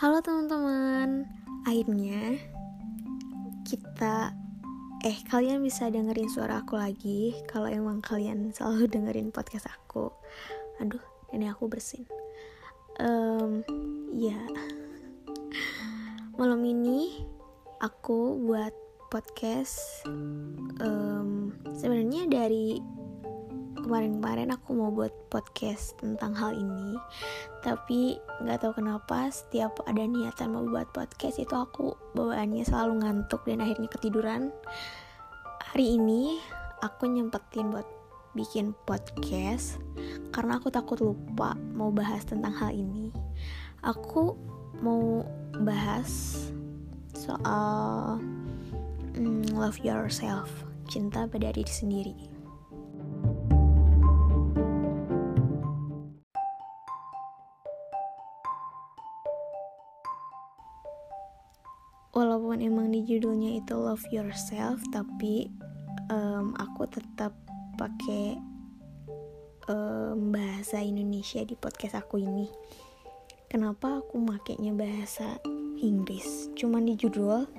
Halo teman-teman, akhirnya kita eh kalian bisa dengerin suara aku lagi kalau emang kalian selalu dengerin podcast aku. Aduh, ini aku bersin. Um, ya, malam ini aku buat podcast. Um, Sebenarnya dari kemarin-kemarin aku mau buat podcast tentang hal ini tapi nggak tahu kenapa setiap ada niatan mau buat podcast itu aku bawaannya selalu ngantuk dan akhirnya ketiduran. Hari ini aku nyempetin buat bikin podcast karena aku takut lupa mau bahas tentang hal ini. Aku mau bahas soal mm, love yourself cinta pada diri sendiri judulnya itu love yourself tapi um, aku tetap pakai um, bahasa Indonesia di podcast aku ini. Kenapa aku makainya bahasa Inggris? Cuman di judul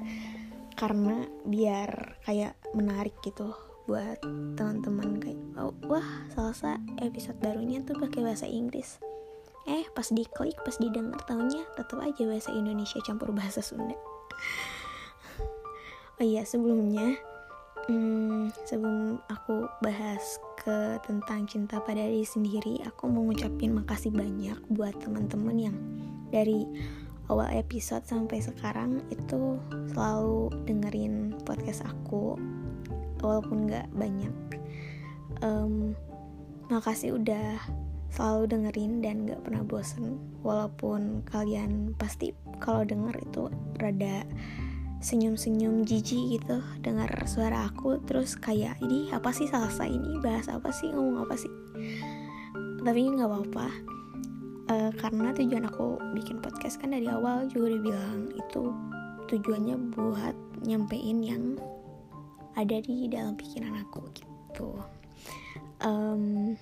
karena biar kayak menarik gitu buat teman-teman kayak oh, wah salsa episode barunya tuh pakai bahasa Inggris. Eh pas diklik pas didengar tahunya tetap aja bahasa Indonesia campur bahasa Sunda oh iya sebelumnya hmm, sebelum aku bahas ke tentang cinta pada diri sendiri aku mau ngucapin makasih banyak buat teman-teman yang dari awal episode sampai sekarang itu selalu dengerin podcast aku walaupun nggak banyak. Um, makasih udah selalu dengerin dan gak pernah bosen walaupun kalian pasti kalau denger itu rada senyum-senyum jijik gitu dengar suara aku terus kayak ini apa sih? Salsa ini? Bahas apa sih? Ngomong apa sih? Tapi nggak apa-apa. Uh, karena tujuan aku bikin podcast kan dari awal juga udah bilang itu tujuannya buat nyampein yang ada di dalam pikiran aku gitu. Um,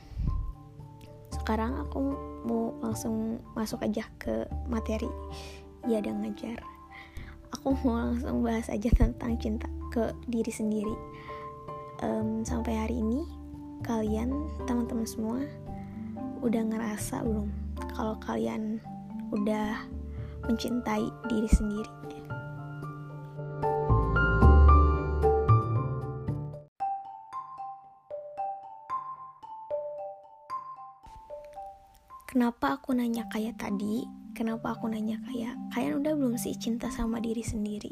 sekarang aku mau langsung masuk aja ke materi. Ya dan ngajar aku mau langsung bahas aja tentang cinta ke diri sendiri. Um, sampai hari ini kalian teman-teman semua udah ngerasa belum kalau kalian udah mencintai diri sendiri? Kenapa aku nanya kayak tadi kenapa aku nanya kayak kalian udah belum sih cinta sama diri sendiri?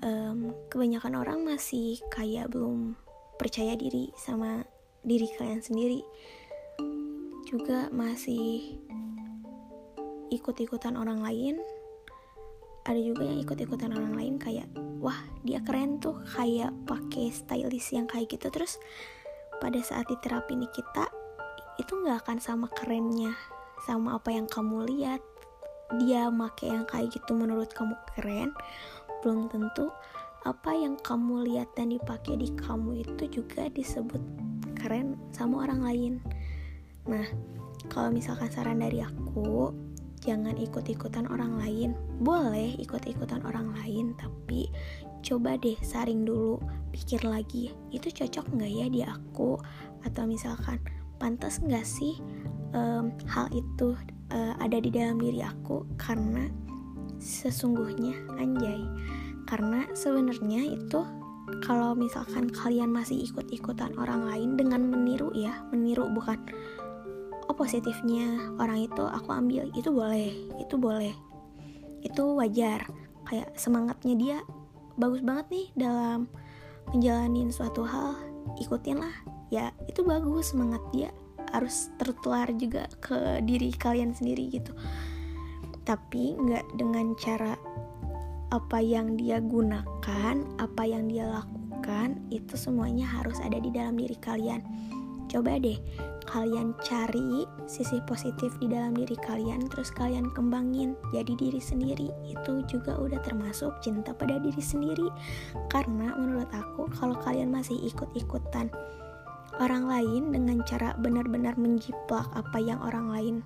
Um, kebanyakan orang masih kayak belum percaya diri sama diri kalian sendiri. Juga masih ikut-ikutan orang lain. Ada juga yang ikut-ikutan orang lain kayak wah dia keren tuh kayak pakai stylist yang kayak gitu. Terus pada saat diterapin di kita itu nggak akan sama kerennya sama apa yang kamu lihat. Dia make yang kayak gitu menurut kamu keren. Belum tentu apa yang kamu lihat dan dipakai di kamu itu juga disebut keren sama orang lain. Nah kalau misalkan saran dari aku jangan ikut-ikutan orang lain. Boleh ikut-ikutan orang lain tapi coba deh saring dulu pikir lagi. Itu cocok nggak ya di aku? Atau misalkan pantas nggak sih um, hal itu uh, ada di dalam diri aku karena sesungguhnya anjay. Karena sebenarnya itu kalau misalkan kalian masih ikut-ikutan orang lain dengan meniru ya meniru bukan oh positifnya orang itu aku ambil itu boleh itu boleh. Itu wajar. Kayak semangatnya dia bagus banget nih dalam menjalanin suatu hal ikutin lah. Ya itu bagus semangat dia harus tertular juga ke diri kalian sendiri gitu. Tapi nggak dengan cara apa yang dia gunakan apa yang dia lakukan itu semuanya harus ada di dalam diri kalian. Coba deh kalian cari sisi positif di dalam diri kalian terus kalian kembangin jadi diri sendiri. Itu juga udah termasuk cinta pada diri sendiri. Karena menurut aku kalau kalian masih ikut-ikutan orang lain dengan cara benar-benar menjiplak apa yang orang lain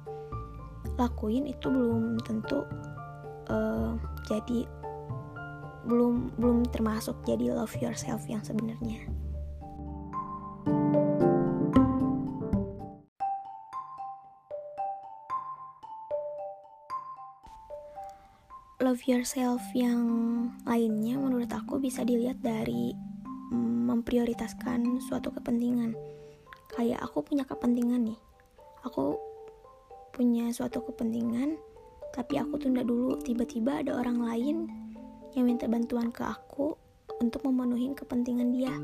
lakuin itu belum tentu uh, jadi belum belum termasuk jadi love yourself yang sebenarnya. Love yourself yang lainnya menurut aku bisa dilihat dari memprioritaskan suatu kepentingan. Kayak aku punya kepentingan nih. Aku punya suatu kepentingan tapi aku tunda dulu. Tiba-tiba ada orang lain yang minta bantuan ke aku untuk memenuhi kepentingan dia.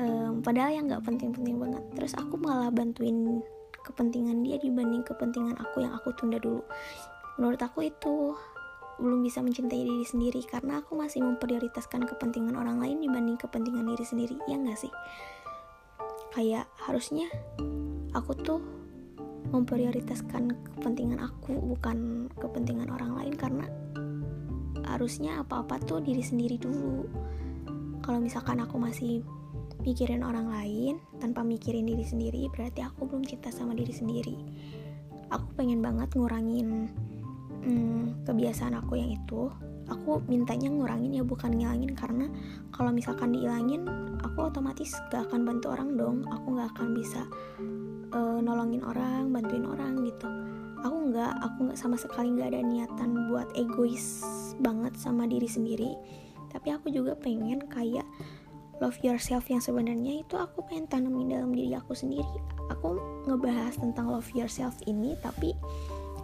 Um, padahal yang nggak penting-penting banget. Terus aku malah bantuin kepentingan dia dibanding kepentingan aku yang aku tunda dulu. Menurut aku itu belum bisa mencintai diri sendiri karena aku masih memprioritaskan kepentingan orang lain dibanding kepentingan diri sendiri ya nggak sih? Kayak harusnya aku tuh memprioritaskan kepentingan aku bukan kepentingan orang lain karena harusnya apa-apa tuh diri sendiri dulu. Kalau misalkan aku masih mikirin orang lain tanpa mikirin diri sendiri berarti aku belum cinta sama diri sendiri. Aku pengen banget ngurangin hmm, kebiasaan aku yang itu aku mintanya ngurangin ya bukan ngilangin. Karena kalau misalkan dihilangin aku otomatis gak akan bantu orang dong. Aku gak akan bisa uh, nolongin orang bantuin orang gitu. Aku nggak aku nggak sama sekali nggak ada niatan buat egois banget sama diri sendiri. Tapi aku juga pengen kayak love yourself yang sebenarnya itu aku pengen tanamin dalam diri aku sendiri. Aku ngebahas tentang love yourself ini tapi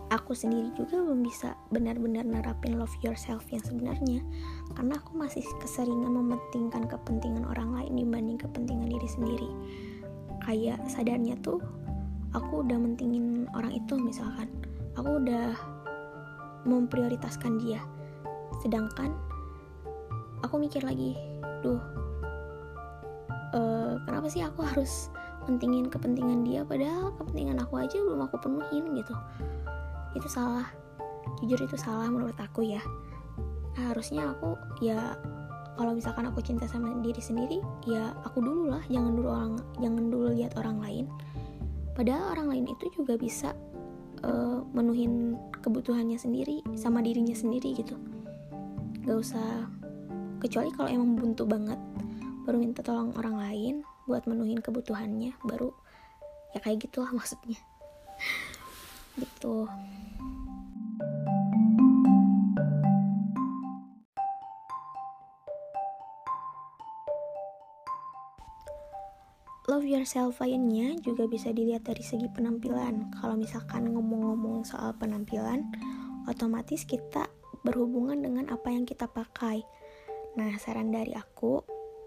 aku sendiri juga belum bisa benar-benar nerapin love yourself yang sebenarnya. Karena aku masih keseringan mementingkan kepentingan orang lain dibanding kepentingan diri sendiri. Kayak sadarnya tuh aku udah mentingin orang itu misalkan. Aku udah memprioritaskan dia. Sedangkan aku mikir lagi duh uh, kenapa sih aku harus mentingin kepentingan dia padahal kepentingan aku aja belum aku penuhin gitu itu salah. Jujur itu salah menurut aku ya. Harusnya aku ya kalau misalkan aku cinta sama diri sendiri ya aku dulu lah. Jangan dulu orang jangan dulu lihat orang lain. Padahal orang lain itu juga bisa uh, menuhin kebutuhannya sendiri sama dirinya sendiri gitu. Gak usah kecuali kalau emang buntu banget baru minta tolong orang lain buat menuhin kebutuhannya baru ya kayak gitulah maksudnya. Gitu love yourself lainnya juga bisa dilihat dari segi penampilan. Kalau misalkan ngomong-ngomong soal penampilan otomatis kita berhubungan dengan apa yang kita pakai. Nah saran dari aku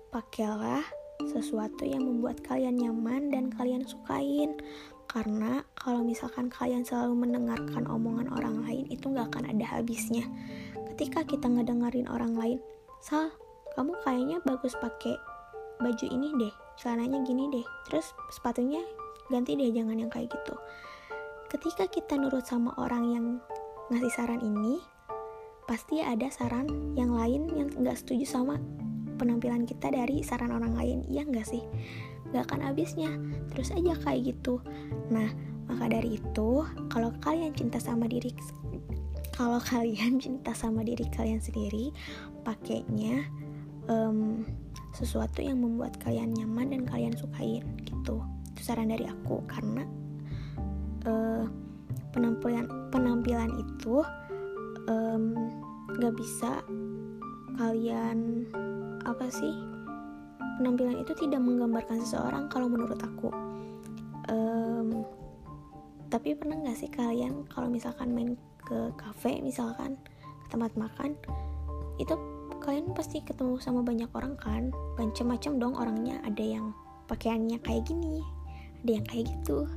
pakailah sesuatu yang membuat kalian nyaman dan kalian sukain. Karena kalau misalkan kalian selalu mendengarkan omongan orang lain itu nggak akan ada habisnya. Ketika kita ngedengerin orang lain Sal, kamu kayaknya bagus pakai baju ini deh celananya gini deh. Terus sepatunya ganti deh jangan yang kayak gitu. Ketika kita nurut sama orang yang ngasih saran ini pasti ada saran yang lain yang nggak setuju sama penampilan kita dari saran orang lain. Iya nggak sih? Gak akan habisnya. Terus aja kayak gitu. Nah maka dari itu kalau kalian cinta sama diri kalau kalian cinta sama diri kalian sendiri pakainya um, sesuatu yang membuat kalian nyaman dan kalian sukain gitu. Itu saran dari aku karena uh, penampilan penampilan itu um, bisa kalian apa sih penampilan itu tidak menggambarkan seseorang kalau menurut aku. Um, tapi pernah nggak sih kalian kalau misalkan main ke cafe misalkan ke tempat makan itu kalian pasti ketemu sama banyak orang kan? Macam-macam dong orangnya. Ada yang pakaiannya kayak gini ada yang kayak gitu.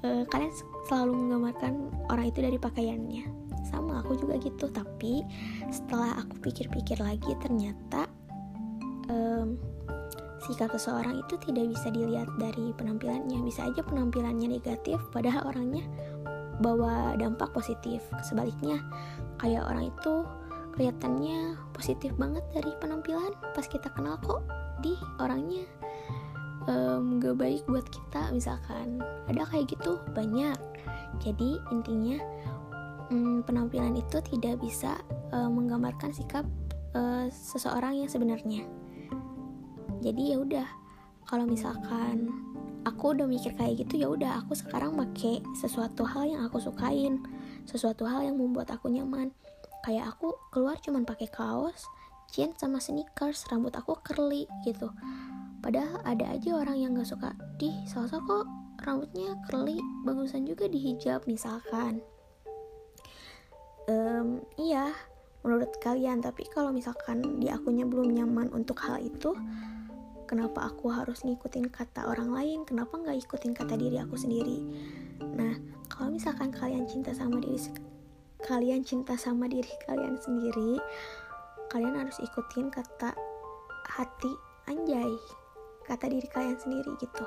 Uh, kalian selalu menggambarkan orang itu dari pakaiannya. Sama aku juga gitu. Tapi setelah aku pikir-pikir lagi ternyata um, sikap seseorang itu tidak bisa dilihat dari penampilannya. Bisa aja penampilannya negatif padahal orangnya bawa dampak positif. Sebaliknya kayak orang itu kelihatannya positif banget dari penampilan pas kita kenal kok. Di orangnya um, gak baik buat kita misalkan. Ada kayak gitu banyak. Jadi intinya hmm, penampilan itu tidak bisa uh, menggambarkan sikap uh, seseorang yang sebenarnya. Jadi ya udah kalau misalkan aku udah mikir kayak gitu ya udah aku sekarang make sesuatu hal yang aku sukain sesuatu hal yang membuat aku nyaman kayak aku keluar cuman pakai kaos jeans sama sneakers. Rambut aku curly gitu. Padahal ada aja orang yang gak suka. Di salsa kok rambutnya curly bagusan juga di hijab misalkan. Um, iya menurut kalian. Tapi kalau misalkan di akunya belum nyaman untuk hal itu kenapa aku harus ngikutin kata orang lain? Kenapa nggak ikutin kata diri aku sendiri? Nah kalau misalkan kalian cinta sama diri kalian cinta sama diri kalian sendiri kalian harus ikutin kata hati anjay kata diri kalian sendiri gitu.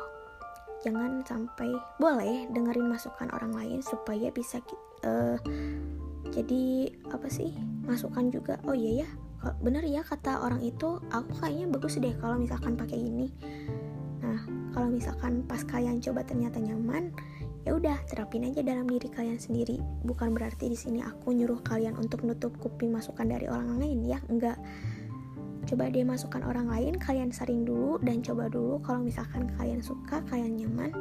Jangan sampai boleh dengerin masukan orang lain supaya bisa uh, jadi apa sih masukan juga. Oh iya ya bener ya kata orang itu aku kayaknya bagus deh kalau misalkan pakai ini. Nah kalau misalkan pas kalian coba ternyata nyaman ya udah terapin aja dalam diri kalian sendiri. Bukan berarti di sini aku nyuruh kalian untuk nutup kuping masukan dari orang lain ya. Enggak. Coba deh masukan orang lain kalian saring dulu dan coba dulu kalau misalkan kalian suka kalian nyaman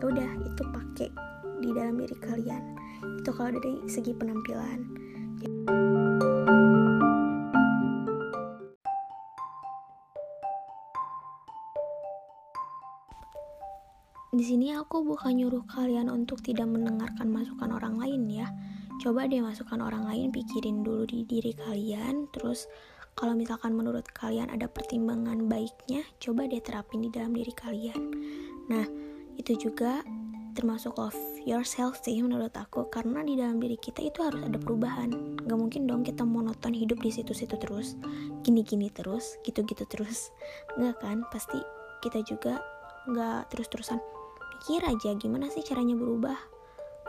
ya udah itu pakai di dalam diri kalian. Itu kalau dari segi penampilan Di sini aku bukan nyuruh kalian untuk tidak mendengarkan masukan orang lain ya. Coba deh masukan orang lain pikirin dulu di diri kalian, terus kalau misalkan menurut kalian ada pertimbangan baiknya, coba deh terapin di dalam diri kalian. Nah, itu juga termasuk love yourself sih menurut aku. Karena di dalam diri kita itu harus ada perubahan. Gak mungkin dong kita monoton hidup di situ-situ terus. Gini-gini terus gitu-gitu terus. Nggak kan? Pasti kita juga nggak terus-terusan pikir aja gimana sih caranya berubah?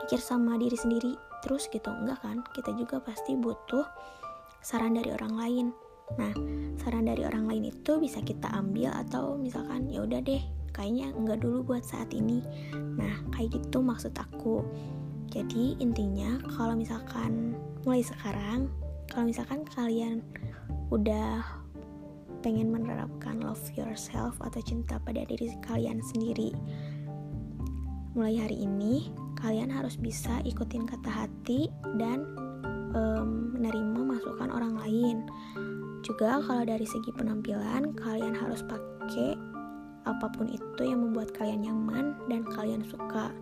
Pikir sama diri sendiri terus gitu. Enggak kan? Kita juga pasti butuh saran dari orang lain. Nah saran dari orang lain itu bisa kita ambil atau misalkan ya udah deh kayaknya enggak dulu buat saat ini. Nah kayak gitu maksud aku. Jadi intinya kalau misalkan mulai sekarang kalau misalkan kalian udah pengen menerapkan love yourself atau cinta pada diri kalian sendiri mulai hari ini kalian harus bisa ikutin kata hati dan um, menerima masukan orang lain. Juga kalau dari segi penampilan kalian harus pakai apa pun itu yang membuat kalian nyaman dan kalian suka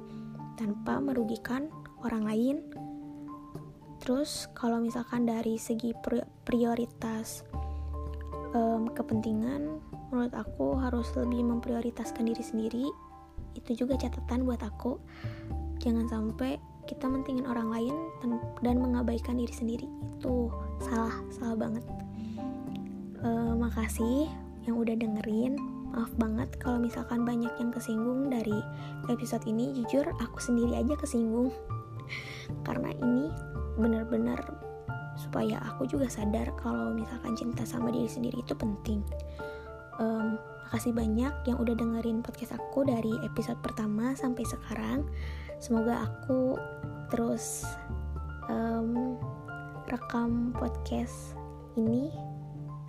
tanpa merugikan orang lain. Terus kalau misalkan dari segi prioritas um, kepentingan, menurut aku harus lebih memprioritaskan diri sendiri itu juga catatan buat aku. Jangan sampai kita mentingin orang lain dan mengabaikan diri sendiri. Itu salah salah banget. Uh, makasih yang udah dengerin. Maaf banget kalau misalkan banyak yang kesinggung dari episode ini. Jujur aku sendiri aja kesinggung. Karena ini benar-benar supaya aku juga sadar kalau misalkan cinta sama diri sendiri itu penting. Um, Makasih banyak yang udah dengerin podcast aku dari episode pertama sampai sekarang. Semoga aku terus um, rekam podcast ini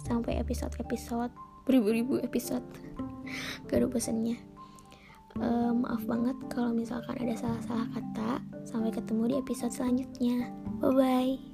sampai episode-episode beribu-ribu episode. Gak ada. Um, maaf banget kalau misalkan ada salah-salah kata. Sampai ketemu di episode selanjutnya. Bye bye.